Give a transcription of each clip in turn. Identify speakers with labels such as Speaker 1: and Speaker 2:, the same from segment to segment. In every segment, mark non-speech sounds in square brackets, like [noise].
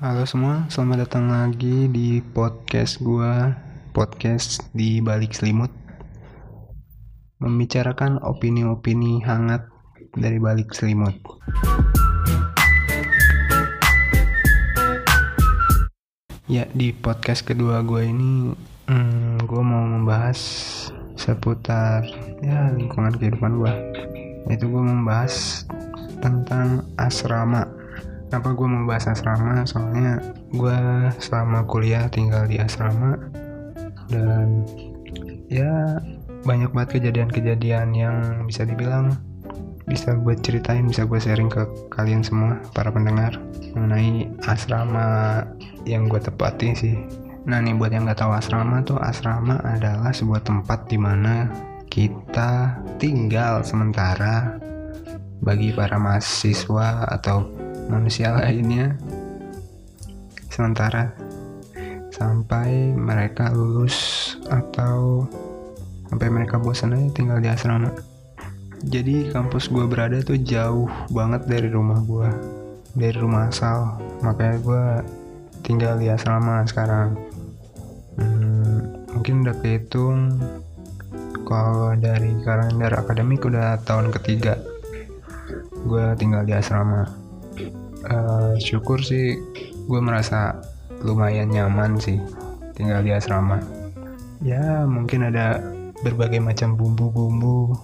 Speaker 1: Halo semua, selamat datang lagi di podcast gua, podcast di balik selimut. Membicarakan opini-opini hangat dari balik selimut. Ya, di podcast kedua gue ini, hmm, gue mau membahas seputar ya lingkungan kehidupan gue. Itu gue membahas tentang asrama. Kenapa gue membahas asrama? Soalnya gue selama kuliah tinggal di asrama dan ya banyak banget kejadian-kejadian yang bisa dibilang bisa gue ceritain, bisa gue sharing ke kalian semua, para pendengar mengenai asrama yang gue tepati sih. Nah nih buat yang nggak tahu asrama tuh asrama adalah sebuah tempat di mana kita tinggal sementara bagi para mahasiswa atau manusia lainnya. Sementara sampai mereka lulus atau sampai mereka bosan aja tinggal di asrama. Jadi kampus gue berada tuh jauh banget dari rumah gue dari rumah asal. Makanya gue tinggal di asrama sekarang. Hmm, mungkin udah kehitung kalau dari kalender akademik udah tahun ketiga gue tinggal di asrama uh, syukur sih gue merasa lumayan nyaman sih tinggal di asrama. Ya mungkin ada berbagai macam bumbu-bumbu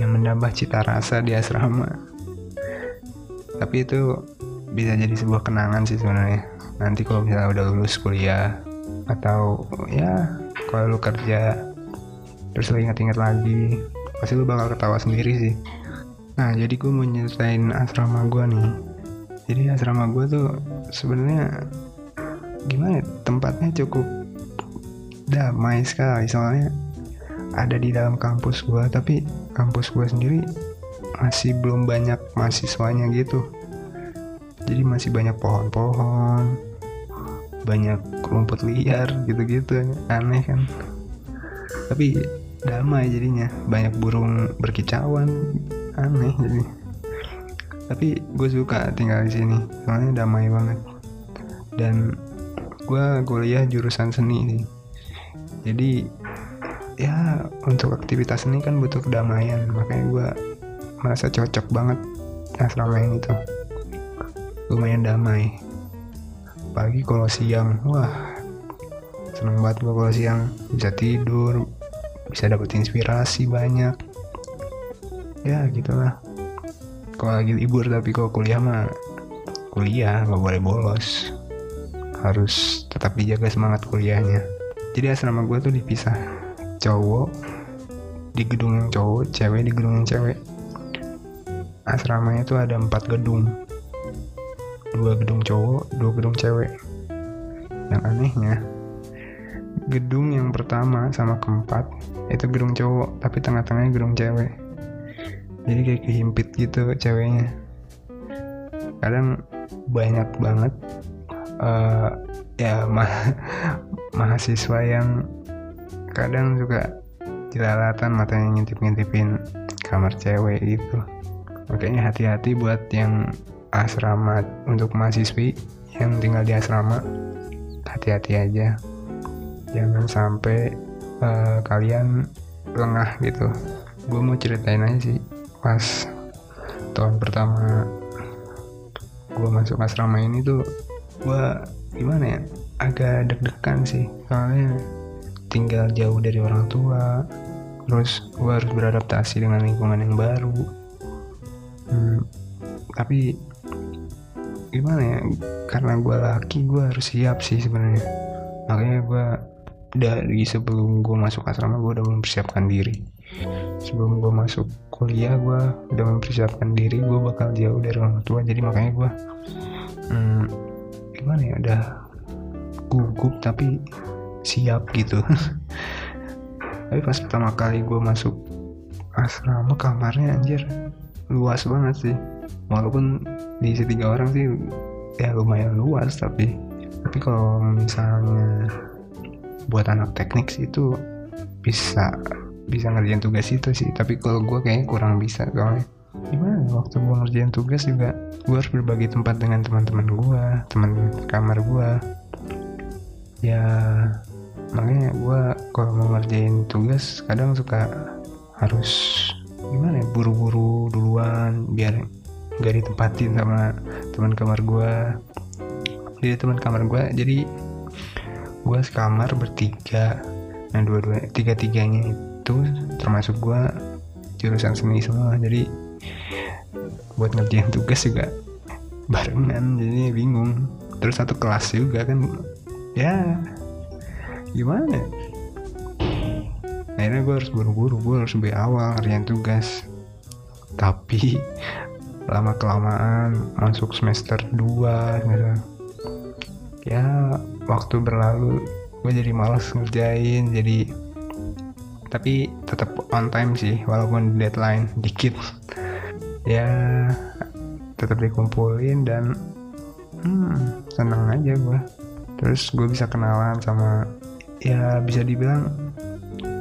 Speaker 1: yang menambah cita rasa di asrama. Tapi itu bisa jadi sebuah kenangan sih sebenarnya. Nanti kalau misalnya udah lulus kuliah atau ya kalau lu kerja terus lu inget-inget lagi pasti lu bakal ketawa sendiri sih nah jadi gue mau nyeritain asrama gue nih. Jadi asrama gue tuh sebenarnya gimana ya, tempatnya cukup damai sekali. Soalnya ada di dalam kampus gue tapi kampus gue sendiri masih belum banyak mahasiswanya gitu. Jadi masih banyak pohon-pohon banyak rumput liar gitu-gitu aneh kan. Tapi damai jadinya. Banyak burung berkicauan aneh jadi tapi gue suka tinggal di sini soalnya damai banget. Dan gue kuliah jurusan seni nih jadi ya untuk aktivitas seni kan butuh kedamaian makanya gue merasa cocok banget asrama ini tuh. Lumayan damai. Pagi kalau siang wah seneng banget gue kalau siang. Bisa tidur bisa dapet inspirasi banyak ya gitulah. Kalau lagi libur tapi kalau kuliah mah kuliah nggak boleh bolos. Harus tetap dijaga semangat kuliahnya. Jadi asrama gue tuh dipisah. Cowok di gedung yang cowok cewek di gedung yang cewek. Asramanya tuh ada empat gedung. Dua gedung cowok dua gedung cewek. Yang anehnya gedung yang pertama sama keempat itu gedung cowok tapi tengah-tengahnya gedung cewek jadi kayak kehimpit gitu ceweknya. Kadang banyak banget uh, ya ma [laughs] mahasiswa yang kadang juga jelalatan matanya ngintip-ngintipin kamar cewek gitu. Makanya hati-hati buat yang asrama untuk mahasiswi yang tinggal di asrama hati-hati aja. Jangan sampai uh, kalian lengah gitu. Gue mau ceritain aja sih pas tahun pertama gue masuk asrama ini tuh gue gimana ya agak deg-degan sih. Soalnya tinggal jauh dari orang tua terus gue harus beradaptasi dengan lingkungan yang baru. Hmm, tapi gimana ya karena gue laki gue harus siap sih sebenarnya. Makanya gue dari sebelum gue masuk asrama gue udah mempersiapkan diri. Sebelum gue masuk kuliah gue udah mempersiapkan diri gue bakal jauh dari orang tua jadi makanya gue hmm, gimana ya udah gugup tapi siap gitu. [laughs] Tapi pas pertama kali gue masuk asrama kamarnya anjir luas banget sih. Walaupun diisi tiga orang sih ya lumayan luas tapi tapi kalau misalnya buat anak teknik sih itu bisa bisa ngerjain tugas itu sih. Tapi kalau gue kayaknya kurang bisa soalnya. Gimana waktu gue ngerjain tugas juga gue harus berbagi tempat dengan teman-teman gue teman kamar gue ya makanya gue kalau mau ngerjain tugas kadang suka harus gimana ya buru-buru duluan biar gak ditempatin sama teman kamar gue jadi teman kamar gue jadi gue sekamar bertiga. Nah dua-dua tiga tiganya itu termasuk gue jurusan seni semua. Jadi buat ngerjain tugas juga barengan jadi bingung. Terus satu kelas juga kan ya gimana akhirnya gue harus buru-buru gue harus lebih awal ngerjain tugas. Tapi lama kelamaan masuk semester 2 gitu. Ya waktu berlalu gue jadi males ngerjain jadi tapi tetap on time sih walaupun deadline dikit. Ya tetap dikumpulin dan hmm, seneng aja gue terus gue bisa kenalan sama ya bisa dibilang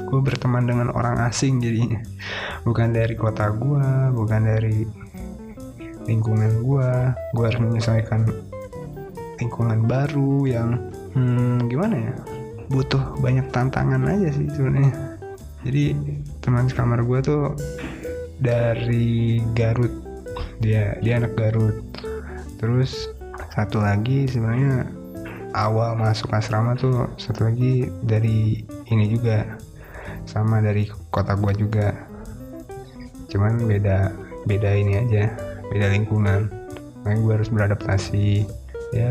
Speaker 1: gue berteman dengan orang asing jadinya. Bukan dari kota gue bukan dari lingkungan gue gue harus menyesuaikan lingkungan baru yang hmm, gimana ya? Butuh banyak tantangan aja sih sebenarnya jadi teman sekamar gue tuh dari Garut. Dia dia anak Garut. Terus satu lagi sebenarnya awal masuk asrama tuh satu lagi dari ini juga. Sama dari kota gue juga. Cuman beda beda ini aja beda lingkungan. Makanya gue harus beradaptasi. Ya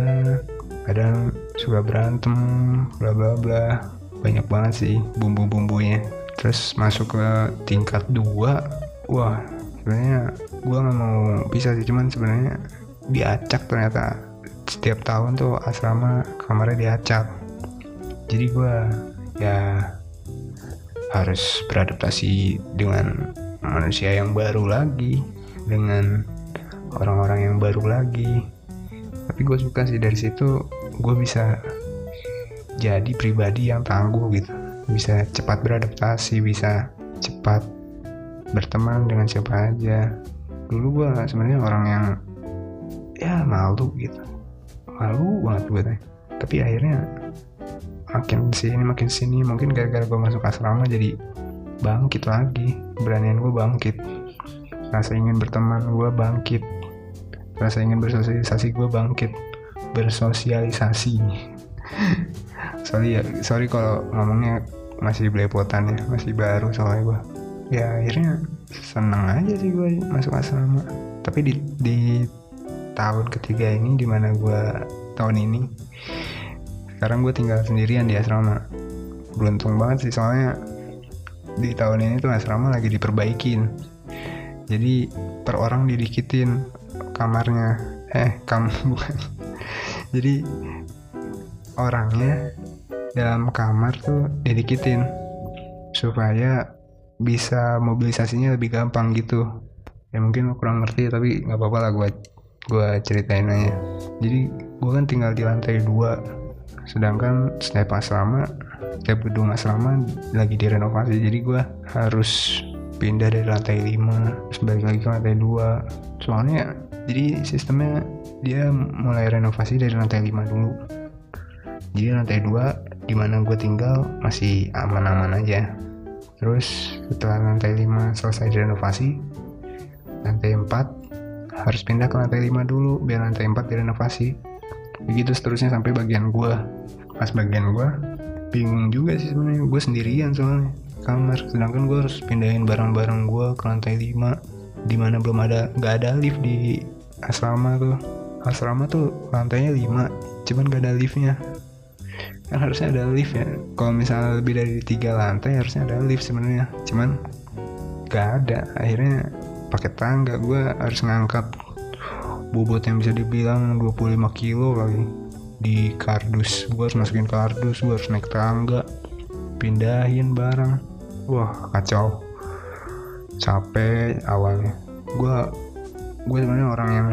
Speaker 1: kadang suka berantem bla bla bla. Banyak banget sih bumbu-bumbunya terus masuk ke tingkat dua wah sebenarnya gue nggak mau bisa sih cuman sebenarnya diacak ternyata. Setiap tahun tuh asrama kamarnya diacak. Jadi gue ya harus beradaptasi dengan manusia yang baru lagi dengan orang-orang yang baru lagi. Tapi gue suka sih dari situ gue bisa jadi pribadi yang tangguh gitu bisa cepat beradaptasi bisa cepat berteman dengan siapa aja. Dulu gue sebenarnya orang yang ya malu gitu. Malu banget gue tapi akhirnya makin sini makin sini mungkin gara-gara gue masuk asrama jadi bangkit lagi. Beranian gue bangkit. Rasa ingin berteman gue bangkit. Rasa ingin bersosialisasi gue bangkit. Bersosialisasi. [laughs] Sorry ya sorry kalau ngomongnya masih belepotan ya masih baru soalnya gue ya akhirnya seneng aja sih gue masuk asrama. Tapi di, di tahun ketiga ini di mana gue tahun ini sekarang gue tinggal sendirian di asrama. Beruntung banget sih soalnya di tahun ini tuh asrama lagi diperbaikin. Jadi per orang didikitin kamarnya. Eh kamu [laughs] bukan. Jadi orangnya dalam kamar tuh didikitin supaya bisa mobilisasinya lebih gampang gitu. Ya mungkin kurang ngerti tapi nggak apa-apa lah gue gue ceritain aja. Jadi gue kan tinggal di lantai dua sedangkan setiap asrama setiap gedung asrama lagi direnovasi. Jadi gue harus pindah dari lantai 5 terus balik lagi ke lantai 2 soalnya jadi sistemnya dia mulai renovasi dari lantai 5 dulu. Jadi lantai 2 di mana gue tinggal masih aman-aman aja. Terus setelah lantai 5 selesai direnovasi lantai 4 harus pindah ke lantai 5 dulu biar lantai 4 direnovasi. Begitu seterusnya sampai bagian gue pas bagian gue bingung juga sih sebenarnya. Gue sendirian soalnya. Kamar sedangkan gue harus pindahin barang-barang gue ke lantai 5 di mana belum ada nggak ada lift di asrama tuh. Asrama tuh lantainya 5 cuman gak ada liftnya kan harusnya ada lift ya. Kalau misalnya lebih dari tiga lantai harusnya ada lift sebenarnya. Cuman gak ada. Akhirnya pakai tangga gue harus ngangkat. Bobot yang bisa dibilang 25 kilo lagi di kardus gue harus masukin kardus gue harus naik tangga. Pindahin barang. Wah kacau. Capek awalnya. Gue gue sebenarnya orang yang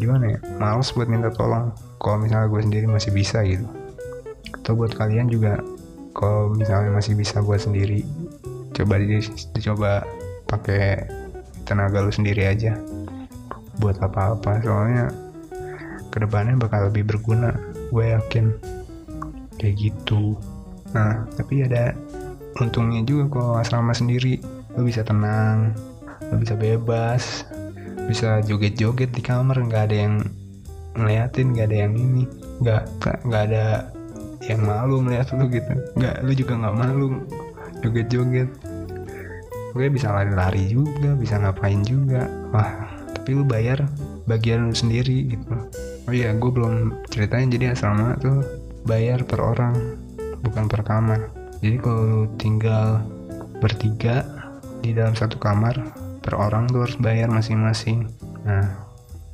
Speaker 1: gimana ya males buat minta tolong kalau misalnya gue sendiri masih bisa gitu. Atau buat kalian juga kalau misalnya masih bisa buat sendiri coba di, dicoba pakai tenaga lu sendiri aja buat apa-apa. Soalnya ke depannya bakal lebih berguna gue yakin. Kayak gitu. Nah tapi ada untungnya juga kalau asrama sendiri lo bisa tenang lo bisa bebas bisa joget-joget di kamar nggak ada yang ngeliatin nggak ada yang ini nggak nggak ada yang malu melihat lu gitu. Nggak lu juga nggak malu joget-joget. Gue bisa lari-lari juga bisa ngapain juga. Wah tapi lu bayar bagian lu sendiri gitu. Oh iya gue belum ceritain jadi asrama tuh bayar per orang bukan per kamar. Jadi kalau lu tinggal bertiga di dalam satu kamar per orang tuh harus bayar masing-masing. Nah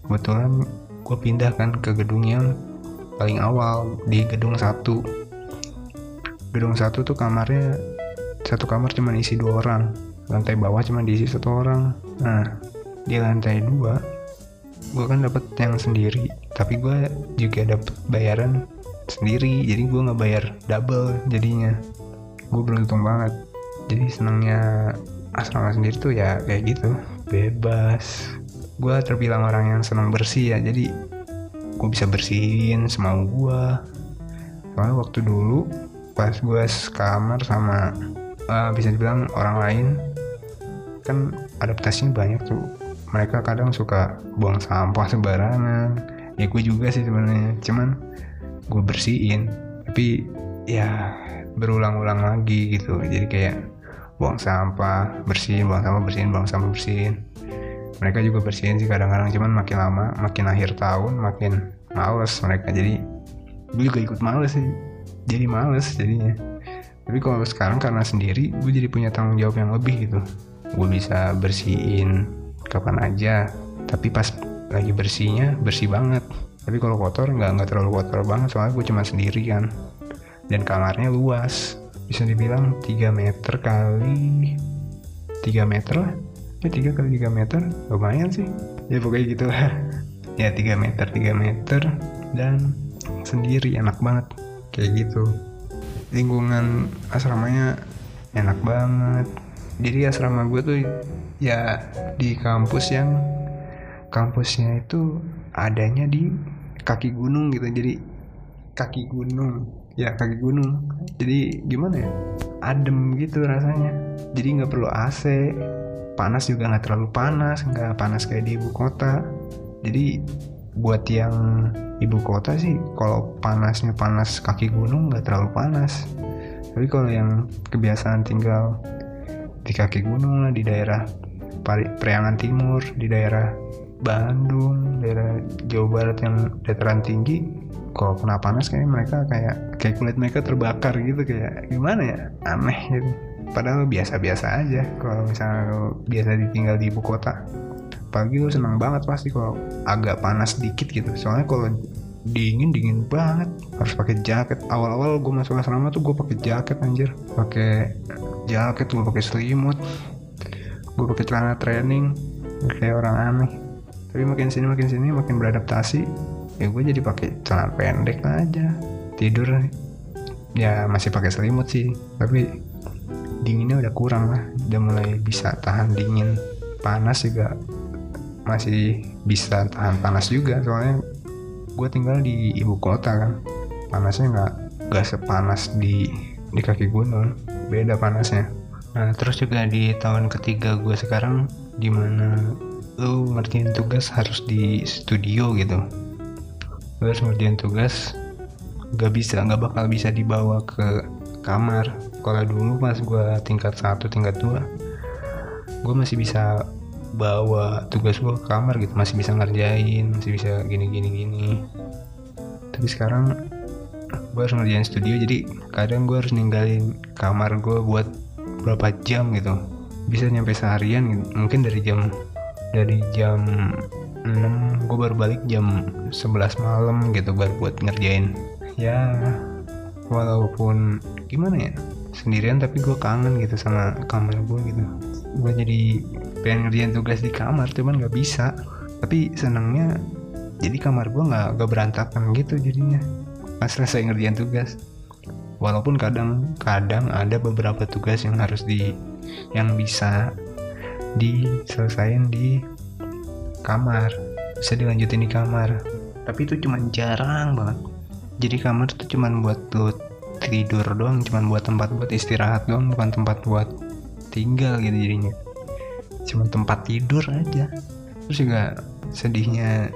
Speaker 1: kebetulan gue pindah kan ke gedung yang paling awal di gedung satu. Gedung satu tuh kamarnya satu kamar cuma isi dua orang lantai bawah cuma diisi satu orang. Nah di lantai dua gue kan dapet yang sendiri tapi gue juga dapet bayaran sendiri jadi gue nggak bayar double jadinya. Gue beruntung banget jadi senangnya asrama sendiri tuh ya kayak gitu bebas gue terbilang orang yang senang bersih ya jadi gue bisa bersihin semau gue soalnya waktu dulu pas gue sekamar sama uh, bisa dibilang orang lain kan adaptasinya banyak tuh. Mereka kadang suka buang sampah sembarangan. Ya gue juga sih sebenarnya cuman gue bersihin. Tapi ya berulang-ulang lagi gitu. Jadi kayak buang sampah bersihin buang sampah bersihin buang sampah bersihin mereka juga bersihin sih kadang-kadang cuman makin lama makin akhir tahun makin males mereka. Jadi gue juga ikut males sih. Jadi males jadinya. Tapi kalau sekarang karena sendiri gue jadi punya tanggung jawab yang lebih gitu. Gue bisa bersihin kapan aja tapi pas lagi bersihnya bersih banget. Tapi kalau kotor nggak nggak terlalu kotor banget soalnya gue cuma sendiri kan. Dan kamarnya luas. Bisa dibilang 3 meter kali 3 meter lah ya 3 kali 3 meter lumayan sih. Ya pokoknya gitu lah [laughs] ya 3 meter 3 meter dan sendiri enak banget. Kayak gitu. Lingkungan asramanya enak banget. Jadi asrama gue tuh ya di kampus yang kampusnya itu adanya di kaki gunung gitu. Jadi kaki gunung. Ya kaki gunung. Jadi gimana ya? Adem gitu rasanya. Jadi nggak perlu AC panas juga nggak terlalu panas nggak panas kayak di ibu kota. Jadi buat yang ibu kota sih kalau panasnya panas kaki gunung nggak terlalu panas. Tapi kalau yang kebiasaan tinggal di kaki gunung lah di daerah Priangan Timur di daerah Bandung daerah Jawa Barat yang dataran tinggi kalau kena panas kayak mereka kayak kayak kulit mereka terbakar gitu kayak gimana ya? Aneh gitu padahal biasa-biasa aja kalau misalnya biasa ditinggal di ibu kota. Pagi lu senang banget pasti kalau agak panas dikit gitu. Soalnya kalau dingin dingin banget. Harus pakai jaket. Awal-awal gue masuk asrama tuh gue pakai jaket anjir. Pakai jaket gue pakai selimut. Gue pakai celana training. Kayak orang aneh. Tapi makin sini makin sini makin beradaptasi ya gue jadi pakai celana pendek aja. Tidur. Ya masih pakai selimut sih. Tapi dinginnya udah kurang lah. Udah mulai bisa tahan dingin. Panas juga. Masih bisa tahan panas juga. Soalnya gue tinggal di ibu kota kan. Panasnya nggak nggak sepanas di di kaki gunung beda panasnya. Nah terus juga di tahun ketiga gue sekarang di mana lu ngertiin tugas harus di studio gitu. Lu harus ngertiin tugas gak bisa nggak bakal bisa dibawa ke kamar kalau dulu pas gue tingkat satu tingkat dua. Gue masih bisa bawa tugas gue ke kamar gitu masih bisa ngerjain masih bisa gini gini gini. Tapi sekarang gue harus ngerjain studio jadi kadang gue harus ninggalin kamar gue buat berapa jam gitu. Bisa nyampe seharian gitu mungkin dari jam dari jam 6 gue baru balik jam 11 malam gitu baru buat ngerjain. Ya walaupun gimana ya sendirian tapi gue kangen gitu sama kamar gue gitu. Gue jadi pengen ngerjain tugas di kamar cuman nggak bisa. Tapi senangnya jadi kamar gue nggak gak berantakan gitu jadinya pas selesai ngerjain tugas. Walaupun kadang kadang ada beberapa tugas yang harus di yang bisa diselesaikan di kamar bisa dilanjutin di kamar. Tapi itu cuma jarang banget. Jadi kamar tuh cuma buat lu tidur doang cuma buat tempat buat istirahat doang bukan tempat buat tinggal gitu jadinya. Cuma tempat tidur aja. Terus juga sedihnya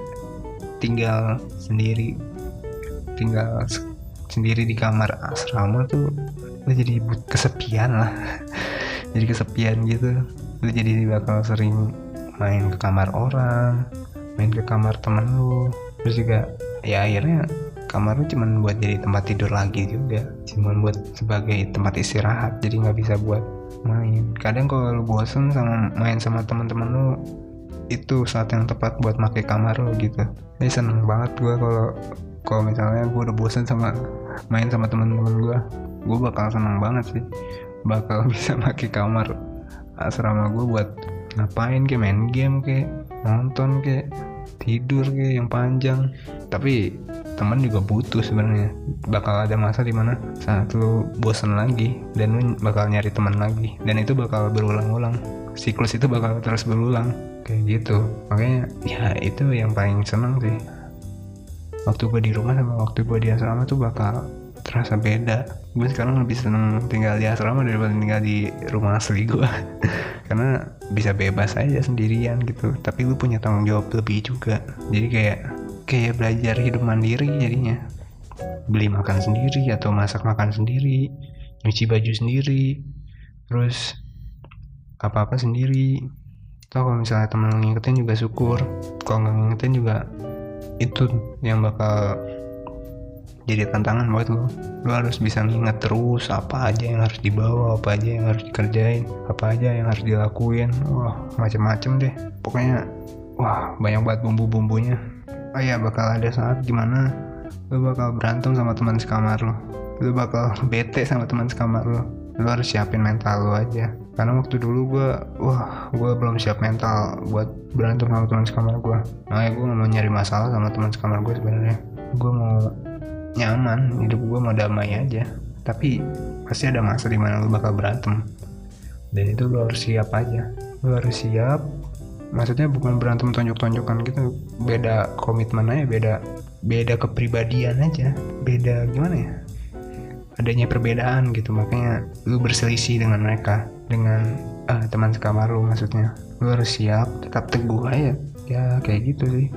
Speaker 1: tinggal sendiri. Tinggal sendiri di kamar asrama tuh lu jadi kesepian lah. [laughs] Jadi kesepian gitu. Lu jadi bakal sering main ke kamar orang main ke kamar temen lu. Terus juga ya akhirnya kamar lu cuman buat jadi tempat tidur lagi juga cuman buat sebagai tempat istirahat jadi nggak bisa buat main. Kadang kalau lu bosen sama main sama teman-teman lu itu saat yang tepat buat pakai kamar lu gitu. Jadi seneng banget gue kalau kalau misalnya gue udah bosen sama main sama teman-teman gue gue bakal seneng banget sih. Bakal [laughs] bisa pakai kamar asrama gue buat ngapain kayak main game kayak nonton kayak tidur kayak yang panjang. Tapi teman juga butuh sebenarnya. Bakal ada masa di mana saat lu bosan lagi dan lu bakal nyari teman lagi dan itu bakal berulang-ulang. Siklus itu bakal terus berulang kayak gitu. Makanya ya itu yang paling seneng sih. Waktu gue di rumah sama waktu gue di asrama tuh bakal terasa beda. Gue sekarang lebih seneng tinggal di asrama daripada tinggal di rumah asli gue [laughs] karena bisa bebas aja sendirian gitu. Tapi gue punya tanggung jawab lebih juga. Jadi kayak kayak belajar hidup mandiri jadinya. Beli makan sendiri atau masak makan sendiri nyuci baju sendiri terus apa-apa sendiri. Atau kalau misalnya temen ngingetin juga syukur kalau nggak ngingetin juga itu yang bakal jadi tantangan buat lo lo harus bisa nginget terus apa aja yang harus dibawa apa aja yang harus dikerjain apa aja yang harus dilakuin. Wah macem-macem deh. Pokoknya wah banyak banget bumbu-bumbunya oh ya bakal ada saat gimana lo bakal berantem sama teman sekamar lo lo bakal bete sama teman sekamar lo lo harus siapin mental lo aja. Karena waktu dulu gue wah gue belum siap mental buat berantem sama teman sekamar gue makanya gue gak mau nyari masalah sama teman sekamar gue sebenarnya. Gue mau nyaman hidup gue mau damai aja. Tapi pasti ada masa di mana lo bakal berantem. Dan itu lo harus siap aja. Lo harus siap maksudnya bukan berantem tonjok-tonjokan gitu. Beda komitmen aja beda beda kepribadian aja. Beda gimana ya? Adanya perbedaan gitu. Makanya lu berselisih dengan mereka. Dengan uh, teman sekamar lu maksudnya. Lu harus siap tetap teguh aja. Ya kayak gitu sih.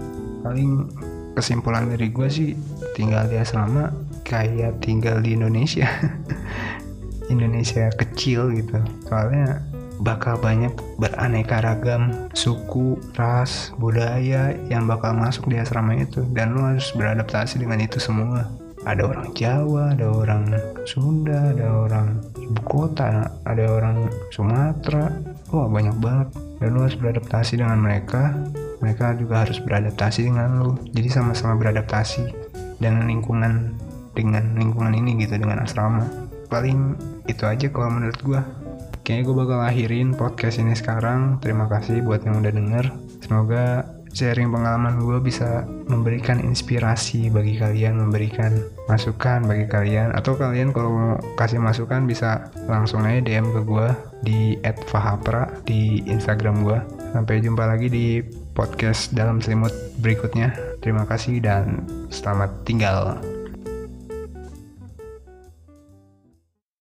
Speaker 1: Paling kesimpulan dari gue sih tinggal di asrama kayak tinggal di Indonesia. [laughs] Indonesia kecil gitu. Soalnya bakal banyak beraneka ragam suku, ras, budaya yang bakal masuk di asrama itu dan lo harus beradaptasi dengan itu semua ada orang Jawa, ada orang Sunda, ada orang ibu kota, ada orang Sumatera. Wah banyak banget. Dan lu harus beradaptasi dengan mereka. Mereka juga harus beradaptasi dengan lu. Jadi sama-sama beradaptasi dengan lingkungan dengan lingkungan ini gitu dengan asrama. Paling itu aja kalau menurut gua. Kayaknya gue bakal akhirin podcast ini sekarang. Terima kasih buat yang udah denger. Semoga sharing pengalaman gue bisa memberikan inspirasi bagi kalian, memberikan masukan bagi kalian, atau kalian kalau mau kasih masukan bisa langsung aja DM ke gue di @fahapra di Instagram gue. Sampai jumpa lagi di podcast dalam selimut berikutnya. Terima kasih dan selamat tinggal.